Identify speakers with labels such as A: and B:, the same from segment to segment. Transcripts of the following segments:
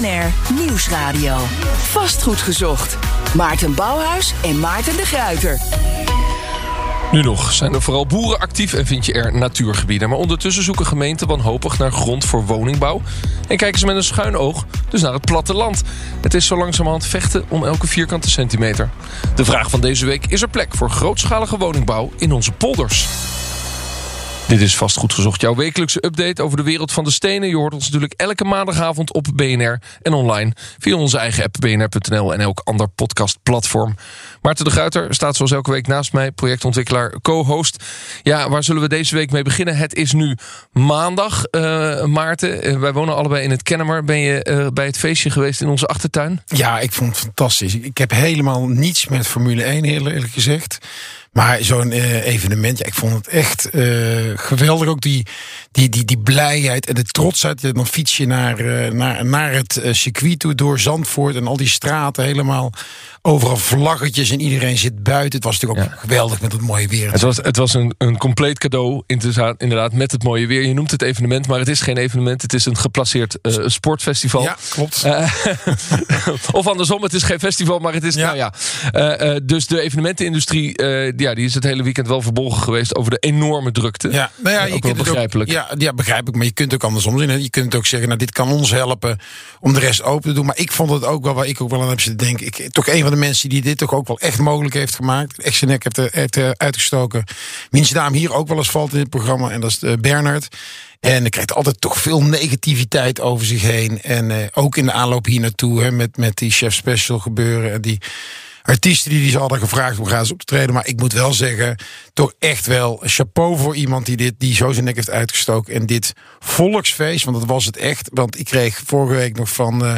A: BNR Nieuwsradio. Vastgoed gezocht. Maarten Bouwhuis en Maarten de Gruiter.
B: Nu nog zijn er vooral boeren actief en vind je er natuurgebieden. Maar ondertussen zoeken gemeenten wanhopig naar grond voor woningbouw. En kijken ze met een schuin oog dus naar het platteland. Het is zo langzamerhand vechten om elke vierkante centimeter. De vraag van deze week: is er plek voor grootschalige woningbouw in onze polders? Dit is vast goed gezocht. Jouw wekelijkse update over de wereld van de stenen. Je hoort ons natuurlijk elke maandagavond op BNR en online via onze eigen app bnr.nl en elk ander podcastplatform. Maarten de Gruiter staat zoals elke week naast mij, projectontwikkelaar, co-host. Ja, waar zullen we deze week mee beginnen? Het is nu maandag, uh, Maarten. Uh, wij wonen allebei in het Kennemer. Ben je uh, bij het feestje geweest in onze achtertuin?
C: Ja, ik vond het fantastisch. Ik heb helemaal niets met Formule 1, eerlijk gezegd. Maar zo'n uh, evenement, ja, ik vond het echt uh, geweldig. Ook die, die, die, die blijheid en de trotsheid. Dan fiets je naar, uh, naar, naar het circuit toe door Zandvoort en al die straten helemaal overal vlaggetjes en iedereen zit buiten. Het was natuurlijk ook ja. geweldig met het mooie weer.
B: Het was, het was een, een compleet cadeau, inderdaad, met het mooie weer. Je noemt het evenement, maar het is geen evenement. Het is een geplaceerd sportfestival.
C: Ja, klopt.
B: Of andersom, het is geen festival, maar het is, ja. nou ja. Dus de evenementenindustrie, ja, die is het hele weekend wel verbolgen geweest over de enorme drukte.
C: Ja, nou ja, je
B: ook wel
C: kunt
B: begrijpelijk.
C: Ook, ja, ja, begrijp ik. Maar je kunt het ook andersom zien. Hè. Je kunt ook zeggen, nou, dit kan ons helpen om de rest open te doen. Maar ik vond het ook wel, waar ik ook wel aan heb zitten denken. Ik, toch een van de mensen die dit toch ook wel echt mogelijk heeft gemaakt. Echt zijn nek heeft, heeft uh, uitgestoken. Wiens naam hier ook wel eens valt in het programma. En dat is uh, Bernard. En hij krijgt altijd toch veel negativiteit over zich heen. En ook in de aanloop hier naartoe, hè, met, met die chef special gebeuren. En die artiesten die die ze hadden gevraagd om graag op te treden. Maar ik moet wel zeggen, toch echt wel chapeau voor iemand die dit die zo zijn nek heeft uitgestoken. En dit volksfeest, want dat was het echt. Want ik kreeg vorige week nog van uh,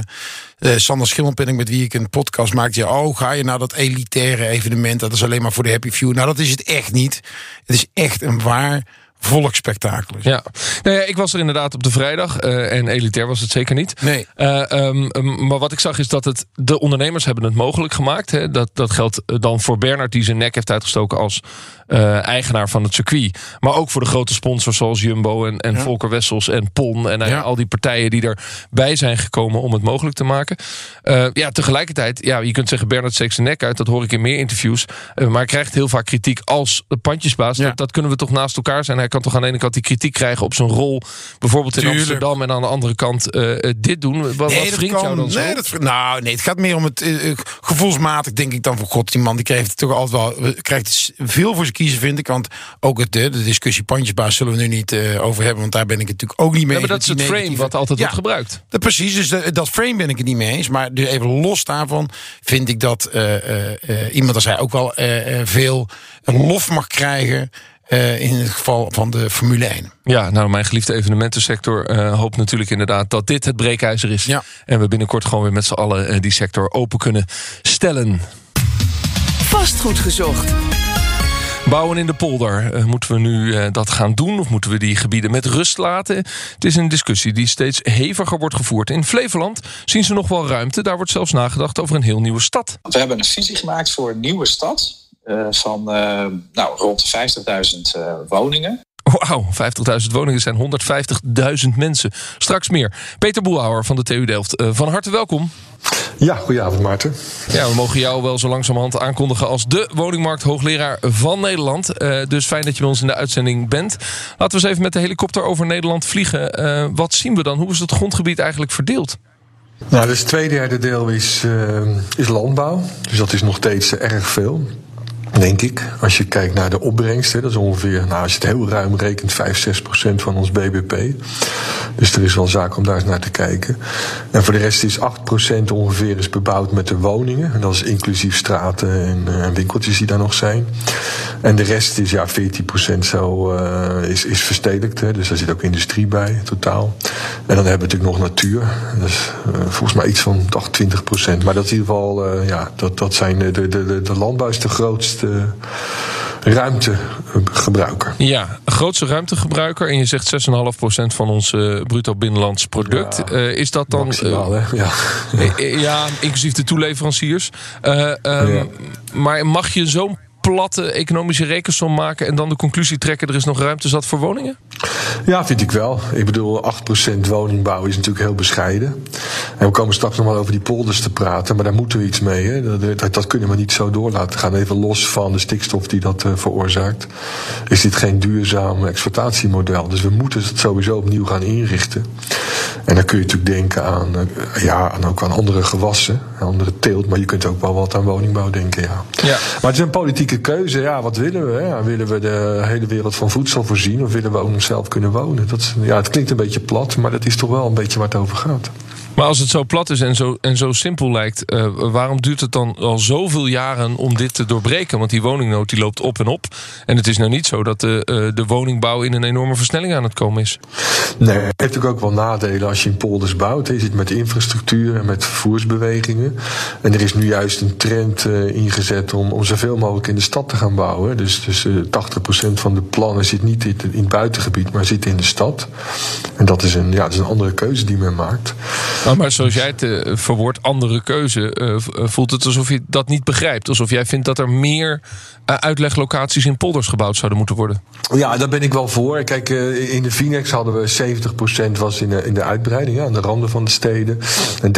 C: uh, Sander Schimmelpenning, met wie ik een podcast maakte. Ja, oh, ga je naar dat elitaire evenement? Dat is alleen maar voor de happy few. Nou, dat is het echt niet. Het is echt een waar volksspektakel.
B: Ja. Nou ja, ik was er inderdaad op de vrijdag. Uh, en elitair was het zeker niet.
C: Nee.
B: Uh, um, um, maar wat ik zag is dat het, de ondernemers hebben het mogelijk gemaakt. Hè. Dat, dat geldt dan voor Bernard die zijn nek heeft uitgestoken als uh, eigenaar van het circuit. Maar ook voor de grote sponsors zoals Jumbo en, en ja. Volker Wessels en PON. En ja. al die partijen die erbij zijn gekomen om het mogelijk te maken. ja, tegelijkertijd, ja, je kunt zeggen Bernard steekt zijn nek uit. Dat hoor ik in meer interviews. maar hij krijgt heel vaak kritiek als pandjesbaas. Ja. Dat, dat, kunnen we toch naast elkaar zijn. Hij kan toch aan de ene kant die kritiek krijgen op zijn rol. Bijvoorbeeld in
C: Tuurlijk.
B: Amsterdam. En aan de andere kant uh, dit doen. Wat,
C: nee,
B: wat vriend jou dan zo?
C: Dat, nou, nee, het gaat meer om het uh, gevoelsmatig, denk ik dan. Van god, die man die krijgt het toch altijd wel. Krijgt veel voor zijn kiezen, vind ik. Want ook het, de discussie pandjesbaas zullen we nu niet uh, over hebben. Want daar ben ik het natuurlijk ook niet mee.
B: Ja, maar dat is het frame wat altijd
C: ja,
B: wordt gebruikt.
C: Dat, precies, dus de, dat frame ben ik het niet mee eens. Maar dus even los daarvan vind ik dat iemand als hij ook wel veel lof mag krijgen. Uh, in het geval van de Formule 1.
B: Ja, nou, mijn geliefde evenementensector uh, hoopt natuurlijk inderdaad dat dit het breekijzer is.
C: Ja.
B: En we binnenkort gewoon weer met z'n allen uh, die sector open kunnen stellen.
A: Vastgoed gezocht.
B: Bouwen in de polder. Uh, moeten we nu uh, dat gaan doen of moeten we die gebieden met rust laten? Het is een discussie die steeds heviger wordt gevoerd. In Flevoland zien ze nog wel ruimte. Daar wordt zelfs nagedacht over een heel nieuwe stad.
D: We hebben een visie gemaakt voor een nieuwe stad. Uh, van uh, nou, rond de 50.000 uh, woningen.
B: Wauw, 50.000 woningen zijn 150.000 mensen. Straks meer. Peter Boelhouwer van de TU Delft, uh, van harte welkom.
E: Ja, goedenavond Maarten.
B: Ja, we mogen jou wel zo langzamerhand aankondigen als de woningmarkt hoogleraar van Nederland. Uh, dus fijn dat je bij ons in de uitzending bent. Laten we eens even met de helikopter over Nederland vliegen. Uh, wat zien we dan? Hoe is het grondgebied eigenlijk verdeeld?
E: Nou, dus het tweede derde deel is, is landbouw. Dus dat is nog steeds erg veel. Denk ik. Als je kijkt naar de opbrengst, hè, dat is ongeveer, nou, als je het heel ruim rekent, 5, 6 procent van ons BBP. Dus er is wel zaak om daar eens naar te kijken. En voor de rest is 8 procent ongeveer is bebouwd met de woningen. En dat is inclusief straten en uh, winkeltjes die daar nog zijn. En de rest is ja, 14 procent zo uh, is, is verstedelijkt. Hè, dus daar zit ook industrie bij, totaal. En dan hebben we natuurlijk nog natuur. Dat is uh, volgens mij iets van 20 procent. Maar dat is in ieder geval, ja, dat, dat zijn de, de, de, de landbouw is de grootste ruimtegebruiker.
B: Ja, grootste ruimtegebruiker. En je zegt 6,5% van ons uh, bruto binnenlands product. Ja, uh, is dat dan.
E: Maximaal, uh,
B: ja. ja, inclusief de toeleveranciers. Um, ja. Maar mag je zo'n platte economische rekensom maken en dan de conclusie trekken: er is nog ruimte zat voor woningen?
E: Ja, vind ik wel. Ik bedoel, 8% woningbouw is natuurlijk heel bescheiden. En we komen straks nog wel over die polders te praten, maar daar moeten we iets mee. Hè. Dat, dat, kunnen we niet zo door laten gaan. Even los van de stikstof die dat uh, veroorzaakt. Is dit geen duurzaam exploitatiemodel? Dus we moeten het sowieso opnieuw gaan inrichten. En dan kun je natuurlijk denken aan, uh, ja, aan ook aan andere gewassen, andere teelt. Maar je kunt ook wel wat aan woningbouw denken, ja. ja. Maar het is een politieke keuze. Ja, wat willen we? Hè? Willen we de hele wereld van voedsel voorzien? Of willen we ook nog zelf kunnen wonen? Dat, ja, het klinkt een beetje plat, maar dat is toch wel een beetje waar het over gaat.
B: Maar als het zo plat is en zo, en zo simpel lijkt, uh, waarom duurt het dan al zoveel jaren om dit te doorbreken? Want die woningnood die loopt op en op. En het is nou niet zo dat de, uh, de woningbouw in een enorme versnelling aan het komen is.
E: Nee, het heeft natuurlijk ook wel nadelen als je in polders bouwt. Je zit met infrastructuur en met vervoersbewegingen. En er is nu juist een trend uh, ingezet om, om zoveel mogelijk in de stad te gaan bouwen. Dus, dus 80% van de plannen zit niet in, in het buitengebied, maar zit in de stad. En dat is een, ja, dat is een andere keuze die men maakt.
B: Maar zoals jij het uh, verwoordt, andere keuze, uh, voelt het alsof je dat niet begrijpt. Alsof jij vindt dat er meer uitleglocaties in polders gebouwd zouden moeten worden.
E: Ja, daar ben ik wel voor. Kijk, in de Phoenix hadden we 70% was in de, in de uitbreiding, ja, aan de randen van de steden. En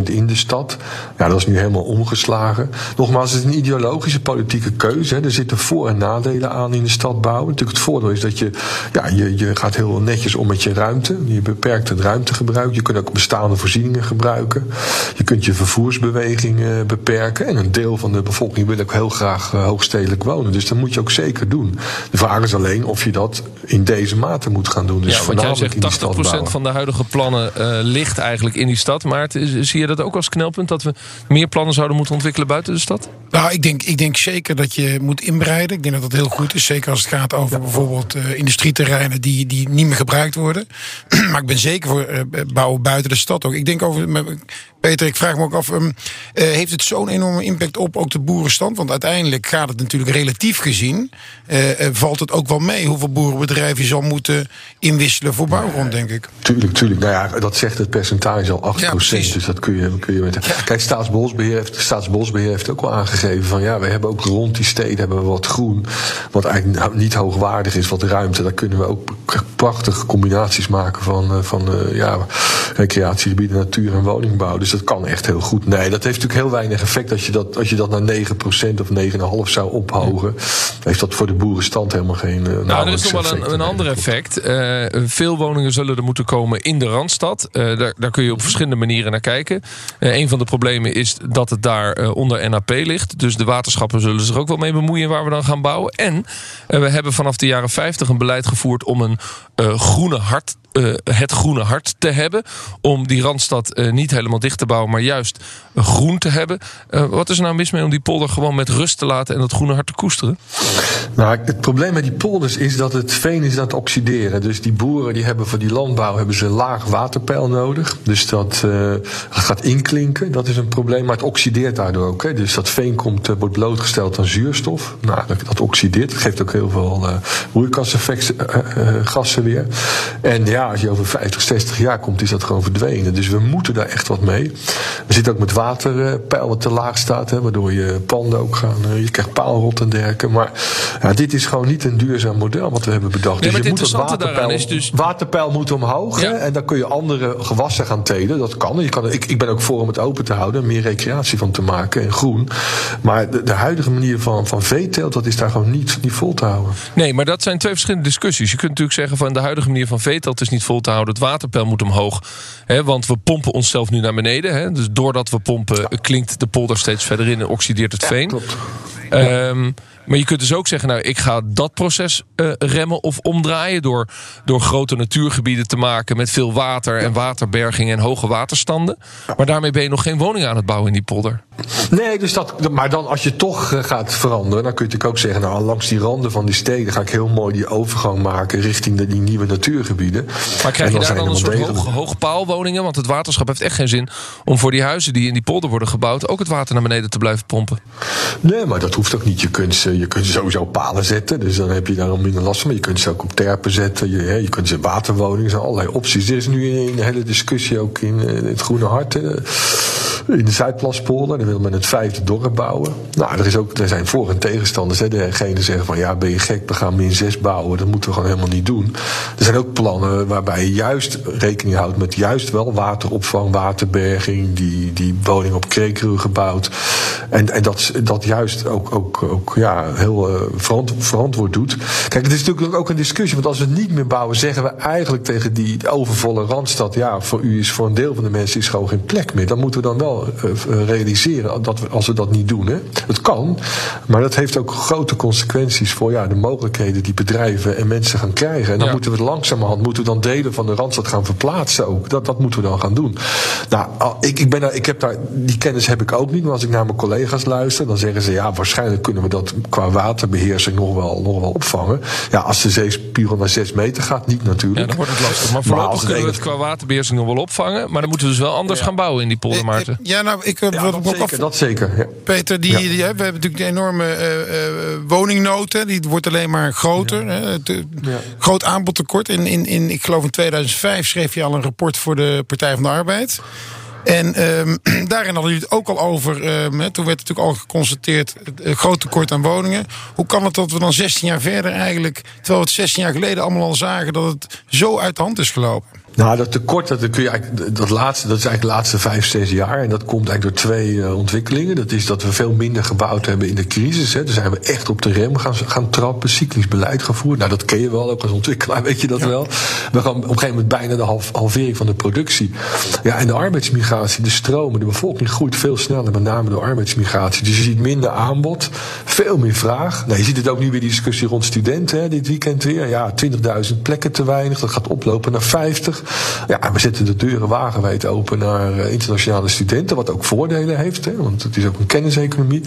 E: 30% in de stad. Ja, dat is nu helemaal omgeslagen. Nogmaals, het is een ideologische politieke keuze. Hè. Er zitten voor- en nadelen aan in de stad bouwen. Natuurlijk, het voordeel is dat je, ja, je, je gaat heel netjes om met je ruimte. Je beperkt het ruimtegebruik. Je kunt ook bestaande voorzieningen gebruiken. Je kunt je vervoersbewegingen beperken. En een deel van de bevolking wil ook heel graag uh, hoogstedelijk wonen. Dus dat moet je ook zeker doen. De vraag is alleen of je dat in deze mate moet gaan doen. Dus
B: ja, want jij zegt 80% van de huidige plannen uh, ligt eigenlijk in die stad. Maar zie je dat ook als knelpunt? Dat we meer plannen zouden moeten ontwikkelen buiten de stad?
C: Nou, ik denk, ik denk zeker dat je moet inbreiden. Ik denk dat dat heel goed is. Zeker als het gaat over ja. bijvoorbeeld uh, industrieterreinen die, die niet meer gebruikt worden. maar ik ben zeker voor uh, bouwen buiten de stad Ik denk over. Peter, ik vraag me ook af, um, uh, heeft het zo'n enorme impact op ook de boerenstand? Want uiteindelijk gaat het natuurlijk relatief gezien, uh, uh, valt het ook wel mee hoeveel boerenbedrijven je zal moeten inwisselen voor bouwgrond, denk ik.
E: Tuurlijk, tuurlijk. Nou ja, dat zegt het percentage al 8%. Ja, dus dat kun je, kun je met. Ja. Kijk, Staatsbosbeheer heeft, Staatsbosbeheer heeft ook wel aangegeven van ja, we hebben ook rond die steden hebben we wat groen, wat eigenlijk niet hoogwaardig is, wat ruimte. Daar kunnen we ook prachtige combinaties maken van, van ja, recreatiegebieden, natuur en woningbouw. Dus dat kan echt heel goed. Nee, dat heeft natuurlijk heel weinig effect als je dat, als je dat naar 9% of 9,5 zou ophogen. Heeft dat voor de boerenstand helemaal geen. Uh,
B: nou, er is nog wel een, een ander effect. Uh, veel woningen zullen er moeten komen in de randstad. Uh, daar, daar kun je op verschillende manieren naar kijken. een van de problemen is dat het daar onder NAP ligt. Dus de waterschappen zullen zich ook wel mee bemoeien waar we dan gaan bouwen. En we hebben vanaf de jaren 50 een beleid gevoerd om een groene hart uh, het groene hart te hebben. Om die randstad uh, niet helemaal dicht te bouwen, maar juist groen te hebben. Uh, wat is er nou mis mee om die polder gewoon met rust te laten en dat groene hart te koesteren?
E: Nou, het probleem met die polders is dat het veen is aan het oxideren. Dus die boeren die hebben voor die landbouw hebben ze laag waterpeil nodig. Dus dat, gaat inklinken. Dat is een probleem. Maar het oxideert daardoor ook. Hè. Dus dat veen komt, wordt blootgesteld aan zuurstof. Nou, dat, oxideert. Dat geeft ook heel veel broeikaseffectgassen weer. En ja, als je over 50, 60 jaar komt, is dat gewoon verdwenen. Dus we moeten daar echt wat mee. We zitten ook met waterpeil wat te laag staat, hè, waardoor je panden ook gaan. Je krijgt paalrot en dergelijke. Maar ja, dit is gewoon niet een duurzaam model wat we hebben bedacht.
B: Nee,
E: dus
B: je
E: moet het
B: waterpeil, is dus...
E: waterpeil moet omhoog. Ja. Hè, en dan kun je andere gewassen gaan telen. Dat kan. Je kan ik, ik ben ook voor om het open te houden, meer recreatie van te maken en groen. Maar de, de huidige manier van, van veeteelt, dat is daar gewoon niet, niet vol te houden.
B: Nee, maar dat zijn twee verschillende discussies. Je kunt natuurlijk zeggen van de huidige manier van veeteelt is niet vol te houden. Het waterpeil moet omhoog. Hè, want we pompen onszelf nu naar beneden. Hè. Dus doordat we pompen klinkt de polder steeds verder in en oxideert het veen. Ja, um, maar je kunt dus ook zeggen, nou, ik ga dat proces uh, remmen of omdraaien door, door grote natuurgebieden te maken met veel water en waterberging en hoge waterstanden. Maar daarmee ben je nog geen woning aan het bouwen in die polder.
E: Nee, dus dat, maar dan als je toch uh, gaat veranderen, dan kun je natuurlijk ook zeggen, nou, langs die randen van die steden ga ik heel mooi die overgang maken richting de, die nieuwe natuurgebieden.
B: Maar krijg je daar dan een soort hoog, hoogpaalwoningen? Want het waterschap heeft echt geen zin om voor die huizen die in die polder worden gebouwd ook het water naar beneden te blijven pompen.
E: Nee, maar dat hoeft ook niet. Je kunt ze je kunt sowieso palen zetten, dus dan heb je daar al minder last van. Maar je kunt ze ook op terpen zetten, je, je kunt ze waterwoningen, er zijn allerlei opties. Er is nu een hele discussie ook in, in het Groene Hart. In de Zuidplaspolder. Dan wil men het vijfde dorp bouwen. Nou, er, is ook, er zijn voor- en tegenstanders. Hè. Degene zeggen van ja, ben je gek, we gaan min 6 bouwen. Dat moeten we gewoon helemaal niet doen. Er zijn ook plannen waarbij je juist rekening houdt met juist wel wateropvang, waterberging, die, die woning op kreekrug gebouwd. En, en dat, dat juist ook, ook, ook ja, heel uh, verantwoord doet. Kijk, het is natuurlijk ook een discussie. Want als we niet meer bouwen, zeggen we eigenlijk tegen die overvolle randstad: ja, voor u is voor een deel van de mensen is gewoon geen plek meer. Dan moeten we dan wel uh, realiseren dat we, als we dat niet doen. Hè. Het kan, maar dat heeft ook grote consequenties voor ja, de mogelijkheden die bedrijven en mensen gaan krijgen. En dan ja. moeten we langzamerhand moeten we dan delen van de randstad gaan verplaatsen ook. Dat, dat moeten we dan gaan doen. Nou, ik, ik, ben daar, ik heb daar, die kennis heb ik ook niet. Maar als ik naar mijn collega's luister, dan zeggen ze ja, waarschijnlijk kunnen we dat qua waterbeheersing nog wel, nog wel opvangen. Ja, als de zeespiegel naar 6 meter gaat, niet natuurlijk.
B: Ja, dan wordt het lastig. Maar voorlopig kunnen we het qua waterbeheersing nog wel opvangen. Maar dan moeten we dus wel anders ja. gaan bouwen in die polder, Maarten.
C: Ja, nou, ik
E: ja, dat, zeker, af... dat zeker. Ja.
C: Peter, die, die, we hebben natuurlijk de enorme uh, uh, woningnood. Die wordt alleen maar groter. Hè. Groot aanbodtekort. In, in, in, ik geloof in 2005 schreef je al een rapport voor de Partij van de Arbeid. En um, daarin hadden jullie het ook al over. Um, toen werd natuurlijk al geconstateerd het groot tekort aan woningen. Hoe kan het dat we dan 16 jaar verder eigenlijk, terwijl we het 16 jaar geleden allemaal al zagen dat het zo uit de hand is gelopen?
E: Nou, dat tekort, dat, kun je eigenlijk, dat, laatste, dat is eigenlijk de laatste vijf, zes jaar. En dat komt eigenlijk door twee uh, ontwikkelingen. Dat is dat we veel minder gebouwd hebben in de crisis. Hè. Daar zijn we echt op de rem gaan, gaan trappen, cyclisch beleid gevoerd. Nou, dat ken je wel ook als ontwikkelaar, weet je dat ja. wel. We gaan op een gegeven moment bijna de half, halvering van de productie. Ja, en de arbeidsmigratie, de stromen, de bevolking groeit veel sneller, met name door arbeidsmigratie. Dus je ziet minder aanbod, veel meer vraag. Nou, je ziet het ook nu weer die discussie rond studenten, hè, dit weekend weer. Ja, 20.000 plekken te weinig, dat gaat oplopen naar 50. Ja, we zetten de deuren wagenwijd open naar internationale studenten, wat ook voordelen heeft, hè, want het is ook een kenniseconomie.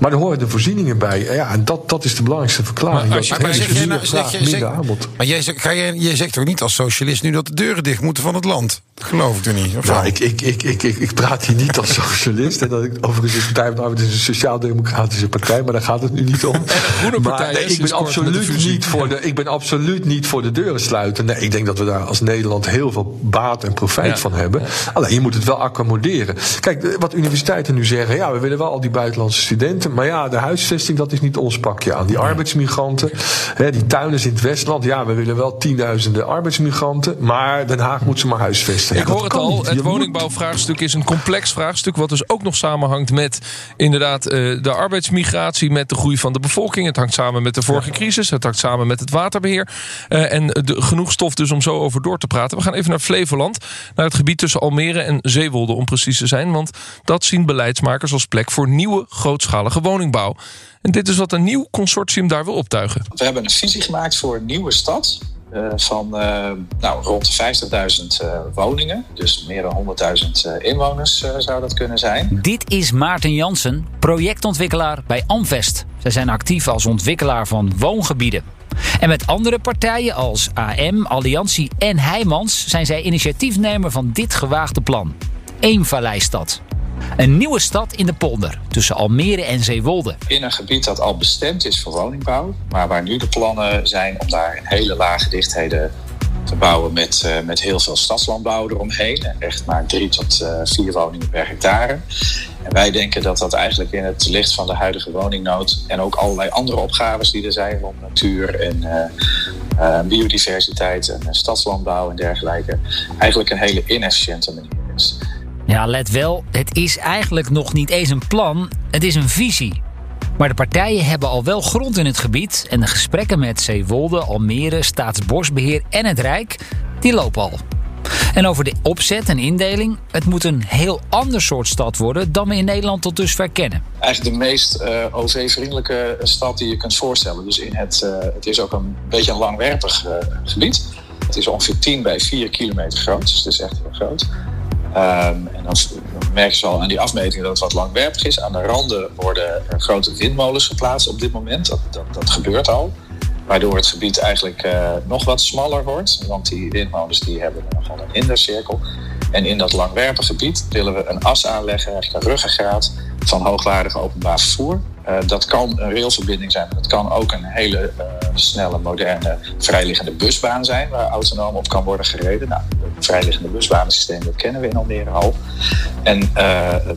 E: Maar er horen de voorzieningen bij. Ja, en dat, dat is de belangrijkste verklaring.
C: Maar, maar, maar zeg jij nou, zeg je, zeg, aanbod. Maar jij, ga jij, jij zegt toch niet als socialist nu dat de deuren dicht moeten van het land? Dat geloof ik er niet. Of
E: nou, ik, ik, ik, ik, ik, ik praat hier niet als socialist. en dat ik, overigens de Partij van de Arbeid is een sociaal-democratische partij, maar daar gaat het nu niet om.
B: maar
E: nee, ik ben absoluut niet voor de, ik ben absoluut niet voor de deuren sluiten. Nee, ik denk dat we daar als Nederland heel veel baat en profijt ja, van hebben. Alleen je moet het wel accommoderen. Kijk, wat universiteiten nu zeggen, ja, we willen wel al die buitenlandse studenten, maar ja, de huisvesting dat is niet ons pakje aan. Die arbeidsmigranten, hè, die tuiners in het Westland, ja, we willen wel tienduizenden arbeidsmigranten, maar Den Haag moet ze maar huisvesten.
B: Ik hoor het al, niet. het woningbouwvraagstuk is een complex vraagstuk, wat dus ook nog samenhangt met inderdaad de arbeidsmigratie, met de groei van de bevolking. Het hangt samen met de vorige crisis, het hangt samen met het waterbeheer. en de, genoeg stof dus om zo over door te praten. We gaan even naar Flevoland, naar het gebied tussen Almere en Zeewolde om precies te zijn. Want dat zien beleidsmakers als plek voor nieuwe grootschalige woningbouw. En dit is wat een nieuw consortium daar wil optuigen.
D: We hebben een visie gemaakt voor een nieuwe stad. Uh, van uh, nou, rond de 50.000 uh, woningen. Dus meer dan 100.000 inwoners zou dat kunnen zijn.
F: Dit is Maarten Jansen, projectontwikkelaar bij Amvest. Zij zijn actief als ontwikkelaar van woongebieden. En met andere partijen als AM, Alliantie en Heijmans zijn zij initiatiefnemer van dit gewaagde plan. Eemvalleistad. Een nieuwe stad in de polder tussen Almere en Zeewolde.
D: In een gebied dat al bestemd is voor woningbouw, maar waar nu de plannen zijn om daar een hele lage dichtheden te bouwen met, uh, met heel veel stadslandbouw eromheen. Echt maar drie tot uh, vier woningen per hectare. En wij denken dat dat eigenlijk in het licht van de huidige woningnood en ook allerlei andere opgaves die er zijn rond natuur en uh, biodiversiteit en stadslandbouw en dergelijke, eigenlijk een hele inefficiënte manier is.
F: Ja, let wel, het is eigenlijk nog niet eens een plan, het is een visie. Maar de partijen hebben al wel grond in het gebied en de gesprekken met Zeewolde, Almere, Staatsbosbeheer en het Rijk, die lopen al. En over de opzet en indeling, het moet een heel ander soort stad worden dan we in Nederland tot dusver kennen.
D: Eigenlijk de meest uh, OV-vriendelijke stad die je kunt voorstellen. Dus in het, uh, het is ook een beetje een langwerpig uh, gebied. Het is ongeveer 10 bij 4 kilometer groot, dus het is echt heel groot. Um, en dan merk je al aan die afmetingen dat het wat langwerpig is. Aan de randen worden grote windmolens geplaatst op dit moment. Dat, dat gebeurt al. Waardoor het gebied eigenlijk uh, nog wat smaller wordt. Want die windmolens die hebben nogal een hindercirkel. En in dat langwerpige gebied willen we een as aanleggen, eigenlijk een ruggengraat van hoogwaardig openbaar vervoer. Uh, dat kan een railverbinding zijn, dat kan ook een hele uh, snelle, moderne, vrijliggende busbaan zijn waar autonoom op kan worden gereden. Nou, het vrijliggende busbanensysteem, dat kennen we in Almere al. En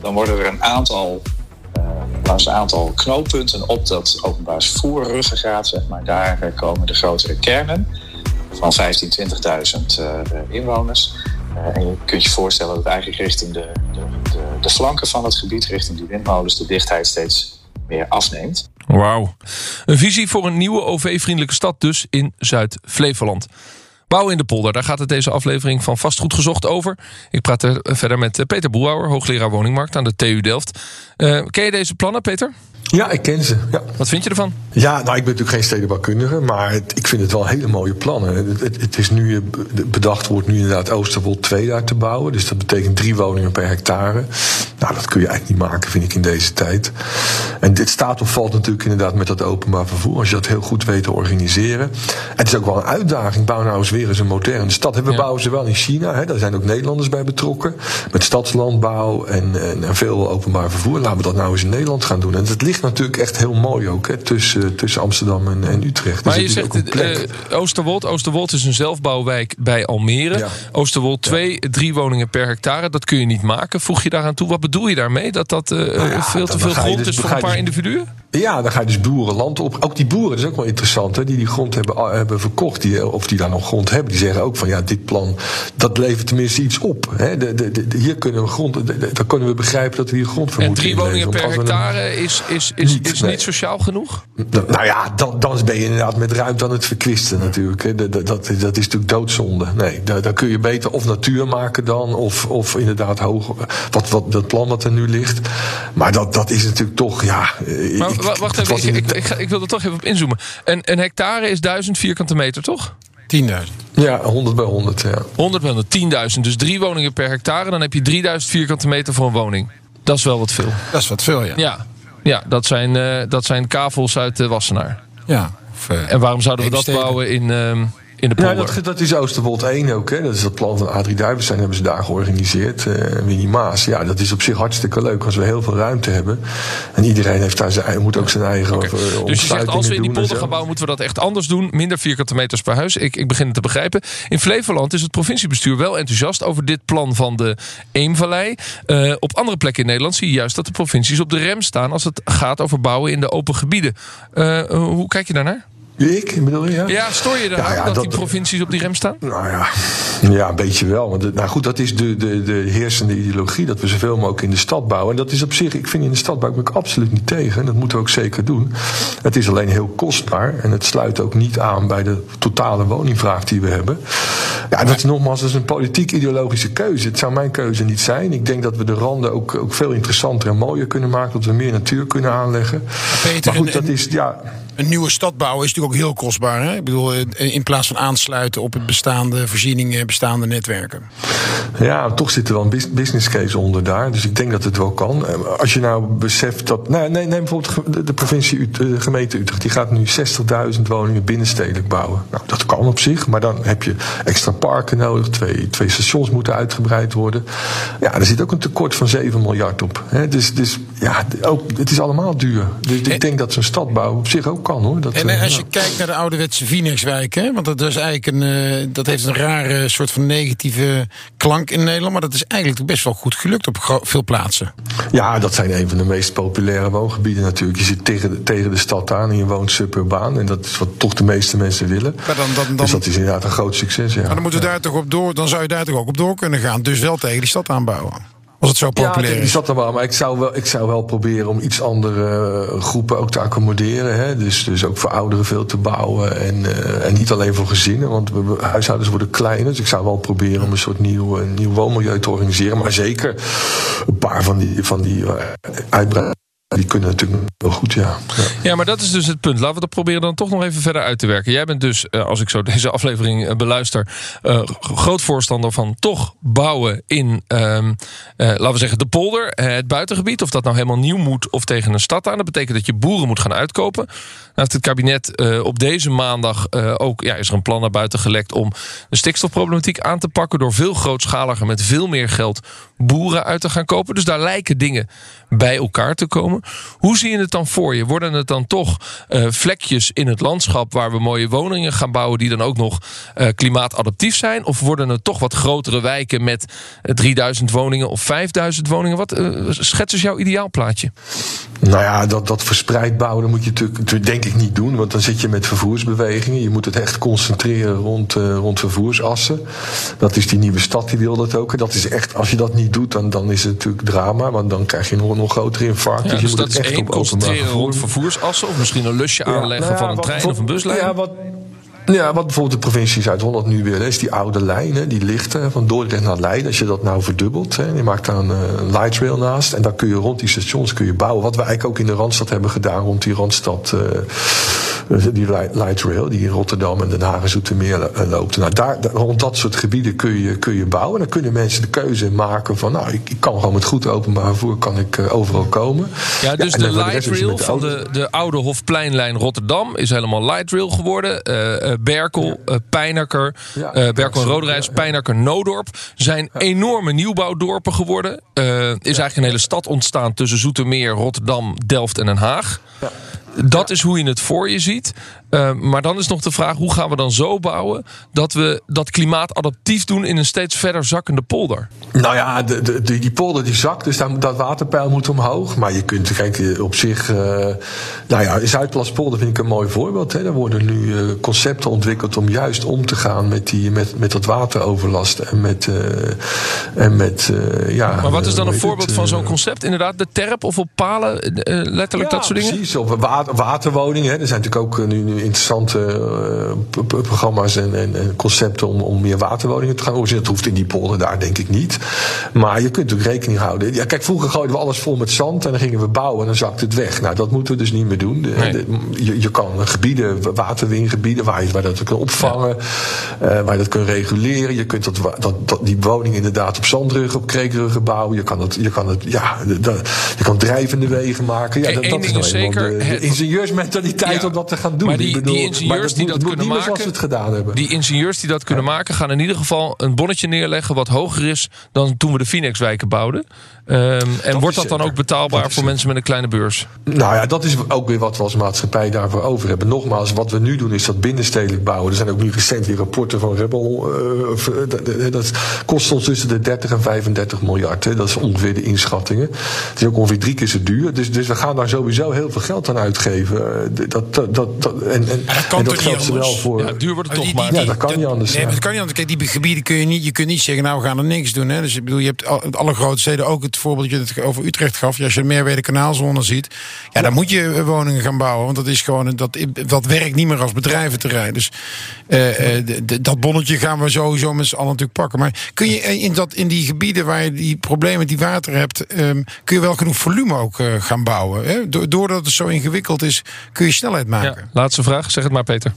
D: dan worden er een aantal langs een aantal knooppunten op dat openbaar vervoer ruggengraat, zeg maar. Daar komen de grotere kernen van 15.000, 20.000 inwoners. en je kunt je voorstellen dat eigenlijk richting de, de, de, de flanken van het gebied, richting die windmolens, de dichtheid steeds meer afneemt.
B: Wauw. Een visie voor een nieuwe OV-vriendelijke stad dus in Zuid-Flevoland. Bouwen in de polder, daar gaat het deze aflevering van Vastgoed Gezocht over. Ik praat er verder met Peter Boelhouwer, hoogleraar woningmarkt aan de TU Delft. Uh, ken je deze plannen, Peter?
E: Ja, ik ken ze. Ja.
B: Wat vind je ervan?
E: Ja, nou, ik ben natuurlijk geen stedenbouwkundige, maar ik vind het wel hele mooie plannen. Het, het, is nu, bedacht wordt nu inderdaad Oosterwold 2 daar te bouwen. Dus dat betekent drie woningen per hectare. Nou, dat kun je eigenlijk niet maken, vind ik, in deze tijd. En dit staat of valt natuurlijk inderdaad met dat openbaar vervoer. Als je dat heel goed weet te organiseren. het is ook wel een uitdaging. Bouw nou eens weer eens een moderne stad. We bouwen ze wel in China, hè. daar zijn ook Nederlanders bij betrokken. Met stadslandbouw en, en, veel openbaar vervoer. Laten we dat nou eens in Nederland gaan doen. En het ligt natuurlijk echt heel mooi ook, hè, tussen, tussen Amsterdam en, en Utrecht.
B: Maar je zegt uh, Oosterwold. Oosterwold is een zelfbouwwijk bij Almere. Ja. Oosterwold 2, drie woningen per hectare. Dat kun je niet maken. Voeg je daaraan toe, wat bedoel je daarmee? Dat dat uh, nou ja, veel te veel grond dus, is voor een paar dus, individuen?
E: Ja, dan ga je dus boerenland op. Ook die boeren, dat is ook wel interessant, hè, die die grond hebben, hebben verkocht. Die, of die daar nog grond hebben. Die zeggen ook van ja, dit plan, dat levert tenminste iets op. Hè. De, de, de, hier kunnen we grond, dan kunnen we begrijpen dat we hier grond voor
B: en
E: moeten
B: drie woningen per hectare is, is, is, niet, is niet sociaal genoeg?
E: Nou ja, dan, dan ben je inderdaad met ruimte aan het verkwisten natuurlijk. Hè. Dat, dat, dat, is natuurlijk doodzonde. Nee, daar, daar kun je beter of natuur maken dan, of, of inderdaad hoog, wat, wat, dat plan wat er nu ligt. Maar dat, dat is natuurlijk toch, ja.
B: Maar, ik, wacht even, ik, ik, ik, wil er toch even op inzoomen. Een, een hectare is 1000 vierkante meter, toch?
C: 10.000.
E: Ja, 100 bij 100, ja.
B: 100 bij 100, 10.000. Dus drie woningen per hectare, dan heb je 3000 vierkante meter voor een woning. Dat is wel wat veel.
C: Dat is wat veel, ja.
B: Ja, ja dat, zijn, uh, dat zijn kavels uit de Wassenaar.
C: Ja.
B: Of, uh, en waarom zouden we dat bouwen in... In de polder.
E: Ja, dat, dat is Oosterwold 1 ook. Hè. Dat is dat plan van Adrie Duivenstein hebben ze daar georganiseerd. Uh, Winnie Maas. Ja, dat is op zich hartstikke leuk als we heel veel ruimte hebben. En iedereen heeft daar zijn, moet ook zijn eigen okay.
B: uh, Dus je zegt als we in die polder gaan bouwen moeten we dat echt anders doen. Minder vierkante meters per huis. Ik, ik begin het te begrijpen. In Flevoland is het provinciebestuur wel enthousiast over dit plan van de Eemvallei. Uh, op andere plekken in Nederland zie je juist dat de provincies op de rem staan als het gaat over bouwen in de open gebieden. hoe kijk je daarnaar?
E: Ik, bedoel je? Ja,
B: ja stoor je ja, ja, dat, dat, die provincies op die rem staan?
E: Nou ja, ja een beetje wel. Want nou goed, dat is de, de, de heersende ideologie. Dat we zoveel mogelijk in de stad bouwen. En dat is op zich, ik vind in de stad bouw ik absoluut niet tegen. En dat moeten we ook zeker doen. Het is alleen heel kostbaar. En het sluit ook niet aan bij de totale woningvraag die we hebben. Ja, dat is nogmaals dat is een politiek-ideologische keuze. Het zou mijn keuze niet zijn. Ik denk dat we de randen ook, ook veel interessanter en mooier kunnen maken. Dat we meer natuur kunnen aanleggen.
C: Peter, maar goed, dat is, ja een nieuwe stad bouwen is natuurlijk ook heel kostbaar. Hè? Ik bedoel, in plaats van aansluiten op het bestaande voorzieningen, bestaande netwerken.
E: Ja, toch zit er wel een business case onder daar. Dus ik denk dat het wel kan. Eh, als je nou beseft dat. Nou, nee, neem bijvoorbeeld de provincie, de gemeente Utrecht. Die gaat nu 60.000 woningen binnenstedelijk bouwen. Nou, dat kan op zich. Maar dan heb je extra parken nodig. Twee, twee stations moeten uitgebreid worden. Ja, er zit ook een tekort van 7 miljard op. Hè? Dus, dus ja, ook, het is allemaal duur. Dus ik denk dat zo'n stadbouw op zich ook kan hoor. Dat,
C: en eh, als je kijkt naar de ouderwetse Phoenixwijk, hè, want dat, is eigenlijk een, uh, dat heeft een rare soort van negatieve klank in Nederland, maar dat is eigenlijk best wel goed gelukt op veel plaatsen.
E: Ja, dat zijn een van de meest populaire woongebieden natuurlijk. Je zit tegen de, tegen de stad aan en je woont suburbaan en dat is wat toch de meeste mensen willen. Maar dan, dan, dan, dus dat is inderdaad een groot succes. Ja.
C: Maar dan moeten we daar toch op door, dan zou je daar toch ook op door kunnen gaan. Dus wel tegen die stad aanbouwen. Als het zo populair ja,
E: is. zat er wel. Maar ik zou wel, ik zou wel proberen om iets andere eh, groepen ook te accommoderen. Hè. Dus, dus ook voor ouderen veel te bouwen. En, uh, en niet alleen voor gezinnen. Want we, huishoudens worden kleiner. Dus ik zou wel proberen om een soort nieuw, nieuw woonmilieu te organiseren. Maar zeker een paar van die, van die uitbreidingen die kunnen natuurlijk wel goed, ja.
B: ja. maar dat is dus het punt. Laten we dat proberen dan toch nog even verder uit te werken. Jij bent dus, eh, als ik zo deze aflevering eh, beluister, uh, groot voorstander van toch bouwen in, uh, laten we zeggen, de polder, het buitengebied. Of dat nou helemaal nieuw moet of tegen een stad aan. Dat betekent dat je boeren moet gaan uitkopen. Heeft het kabinet op deze maandag ook, ja, is er een plan naar buiten gelekt om de stikstofproblematiek aan te pakken. Door veel grootschaliger met veel meer geld boeren uit te gaan kopen. Dus daar lijken dingen bij elkaar te komen. Hoe zie je het dan voor je? Worden het dan toch uh, vlekjes in het landschap waar we mooie woningen gaan bouwen die dan ook nog klimaatadaptief zijn? Of worden het toch wat grotere wijken met 3000 woningen of 5000 woningen? Wat schets eens jouw ideaalplaatje?
E: Nou ja, dat, dat verspreid bouwen dat moet je natuurlijk denk ik niet doen, want dan zit je met vervoersbewegingen. Je moet het echt concentreren rond, rond vervoersassen. Dat is die nieuwe stad die wil dat ook. Dat is echt, als je dat niet doet, dan, dan is het natuurlijk drama, want dan krijg je nog, nog grotere infarct.
B: Ja,
E: dus je
B: dus
E: moet het echt
B: één,
E: op
B: concentreren rond vervoersassen of misschien een lusje aanleggen
E: nou ja,
B: van een
E: wat
B: trein of een buslijn?
E: Ja, wat, ja, wat bijvoorbeeld de provincie Zuid-Holland nu weer is, die oude lijnen, die lichten van Dordrecht naar Leiden. Als je dat nou verdubbelt, hè, je maakt daar een, eh, een light rail naast. En dan kun je rond die stations kun je bouwen. Wat we eigenlijk ook in de Randstad hebben gedaan, rond die Randstad, uh, die light rail, die in Rotterdam en Den Haag en Zoetermeer loopt. Nou, daar, rond dat soort gebieden kun je, kun je bouwen. En dan kunnen mensen de keuze maken van, nou, ik, ik kan gewoon met goed openbaar vervoer kan ik uh, overal komen.
B: Ja, dus de light rail
E: met
B: van de, de oude Hofpleinlijn Rotterdam is helemaal light rail geworden. Eh, eh, Berkel, eh, Pijnakker,
E: Ja,
B: eh, Berkel en Roderijs,
E: ja.
B: Pijnakker, Noodorp zijn enorme nieuwbouwdorpen geworden. Eh, is eigenlijk een hele stad ontstaan tussen Zoetermeer, Rotterdam, Delft en Den Haag. Dat is hoe je het voor je ziet. Uh, maar dan is nog de vraag: hoe gaan we dan zo bouwen dat we dat klimaatadaptief doen in een steeds verder zakkende polder?
E: Nou ja, de, de, die, polder die zakt, dus daar, dat waterpeil moet omhoog. Maar je kunt, kijk, op zich. Uh, nou ja, Zuidplaspolder vind ik een mooi voorbeeld. Hè. Er worden nu concepten ontwikkeld om juist om te gaan met, die, met, met dat wateroverlast en met. En met ja,
B: maar wat is dan
E: hoe
B: een voorbeeld
E: het,
B: van zo'n concept? Inderdaad, de terp of op palen, letterlijk
E: ja,
B: dat soort dingen?
E: Precies, water, waterwoningen. Hè. Er zijn natuurlijk ook nu, nu interessante programma's en, en, en, concepten om, om meer waterwoningen te gaan organiseren. Dat hoeft in die polder daar denk ik niet. Maar je kunt natuurlijk rekening houden. Ja, kijk, vroeger gooiden we alles vol met zand en dan gingen we bouwen en dan zakte het weg. Nou, dat moeten we dus niet meer doen. De,
B: Nee.
E: de, je, je kan gebieden, waterwingebieden, waar je, waar dat kan opvangen, ja. uh, waar je dat kunt reguleren. Je kunt dat, dat, dat, die woningen inderdaad op zandruggen, op kreekruggen bouwen. Je kan het, je kan het, ja, je kan drijvende wegen maken. Ja, dat, dat is nou
B: zeker,
E: de, ingenieursmentaliteit
B: Ja.
E: om dat te gaan doen.
B: Maar die-
E: bedoel,
B: die ingenieurs
E: maar dat
B: die dat
E: moet
B: kunnen maken,
E: het gedaan hebben.
B: Die ingenieurs die dat kunnen maken, gaan in ieder geval een bonnetje neerleggen wat hoger is dan toen we de Phoenix-wijken bouwden. Ehm, en wordt dat dan ook betaalbaar voor mensen met een kleine beurs?
E: Nou ja, dat is ook weer wat we als maatschappij daarvoor over hebben. Nogmaals, wat we nu doen is dat binnenstedelijk bouwen. Er zijn ook nu recent weer rapporten van Rebel. eh, dat- dat kost ons tussen de 30 en 35 miljard. Hè. Dat is ongeveer de inschattingen. Het is ook ongeveer drie keer zo duur. Dus, dus we gaan daar sowieso heel veel geld aan uitgeven. Dat, dat, dat, en, en,
C: dat kan
E: en dat voor.
B: Ja, duur wordt het toch maar.
E: Ja, dat kan niet anders,
C: Nee, dat kan niet anders. Kijk, die gebieden kun je niet, je kunt niet zeggen, nou we gaan er niks doen. Hè. Dus ik bedoel, je hebt al, alle grote steden, ook het voorbeeld dat je over Utrecht gaf. Als je de Meerwede kanaalzone ziet, ja, dan moet je woningen gaan bouwen. Want dat is gewoon, dat, dat werkt niet meer als bedrijventerrein. Dus d- d- dat bonnetje gaan we sowieso met z'n allen natuurlijk pakken. Maar kun je in, dat, in die gebieden waar je die problemen met die water hebt, ehm, kun je wel genoeg volume ook eh, gaan bouwen. Hè? Do- Doordat het zo ingewikkeld is, kun je snelheid maken.
B: Ja, laatste vraag, zeg het maar Peter.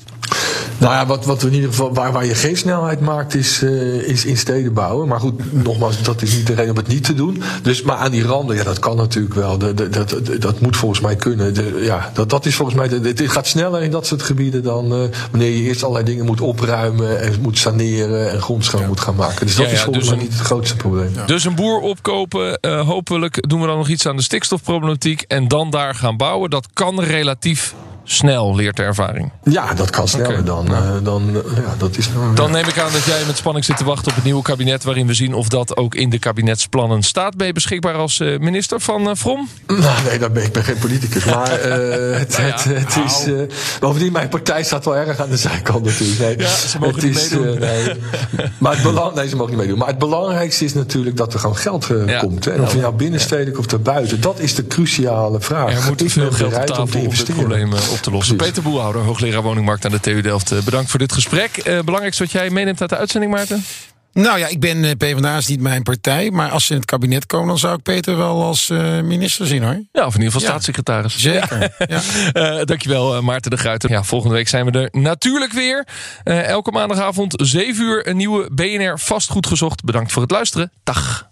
E: Nou ja, wat, wat we in ieder geval, waar, waar je geen snelheid maakt, is, eh, is in steden bouwen. Maar goed, nogmaals, dat is niet de reden om het niet te doen. Dus, maar aan die randen, ja, dat kan natuurlijk wel. De, de, dat, dat, dat moet volgens mij kunnen. De, ja, dat, dat is volgens mij. Het gaat sneller in dat soort gebieden dan eh, wanneer je eerst allerlei dingen moet opruimen en moet saneren en grondschoon moet gaan maken. Dus dat
B: Ja,
E: is
B: ja,
E: volgens
B: dus
E: mij
B: een-
E: niet het grootste probleem.
B: Dus een boer opkopen, eh, hopelijk doen we dan nog iets aan de stikstofproblematiek en dan daar gaan bouwen. Dat kan relatief snel, leert de ervaring.
E: Ja, dat kan sneller dan. eh, dan eh, ja, dat is
B: Dan neem ik aan dat jij met spanning zit te wachten op het nieuwe kabinet... waarin we zien of dat ook in de kabinetsplannen staat. Ben je beschikbaar als eh, minister van Vrom?
E: Nou, nee, dat ben, ik ben geen politicus. Maar het,
B: Nou ja,
E: het, het is. bovendien, mijn partij staat wel erg aan de zijkant natuurlijk. Nee,
B: Ja, ze mogen
E: het
B: niet
E: is,
B: meedoen.
E: nee. maar het belang, nee, ze mogen niet meedoen. Maar het belangrijkste is natuurlijk dat er gewoon geld komt. Hè. En of je nou binnenstedelijk of daarbuiten, dat is de cruciale vraag.
B: Er moet veel geld op
E: te
B: tafel om dit
E: investeren?
B: probleem op te lossen.
E: Precies.
B: Peter Boelhouder, hoogleraar woningmarkt aan de TU Delft. eh, Bedankt voor dit gesprek. Eh, belangrijkste wat jij meeneemt uit de uitzending, Maarten?
C: Nou ja, ik ben eh, PvdA is niet mijn partij. Maar als ze in het kabinet komen, dan zou ik Peter wel als minister zien hoor.
B: Ja, of in ieder geval
C: Ja.
B: staatssecretaris.
C: Zeker. Ja.
B: Eh, dankjewel, Maarten de Gruiter. Ja, volgende week zijn we er natuurlijk weer. Elke maandagavond 7 uur een nieuwe BNR Vastgoed gezocht. Bedankt voor het luisteren. Dag.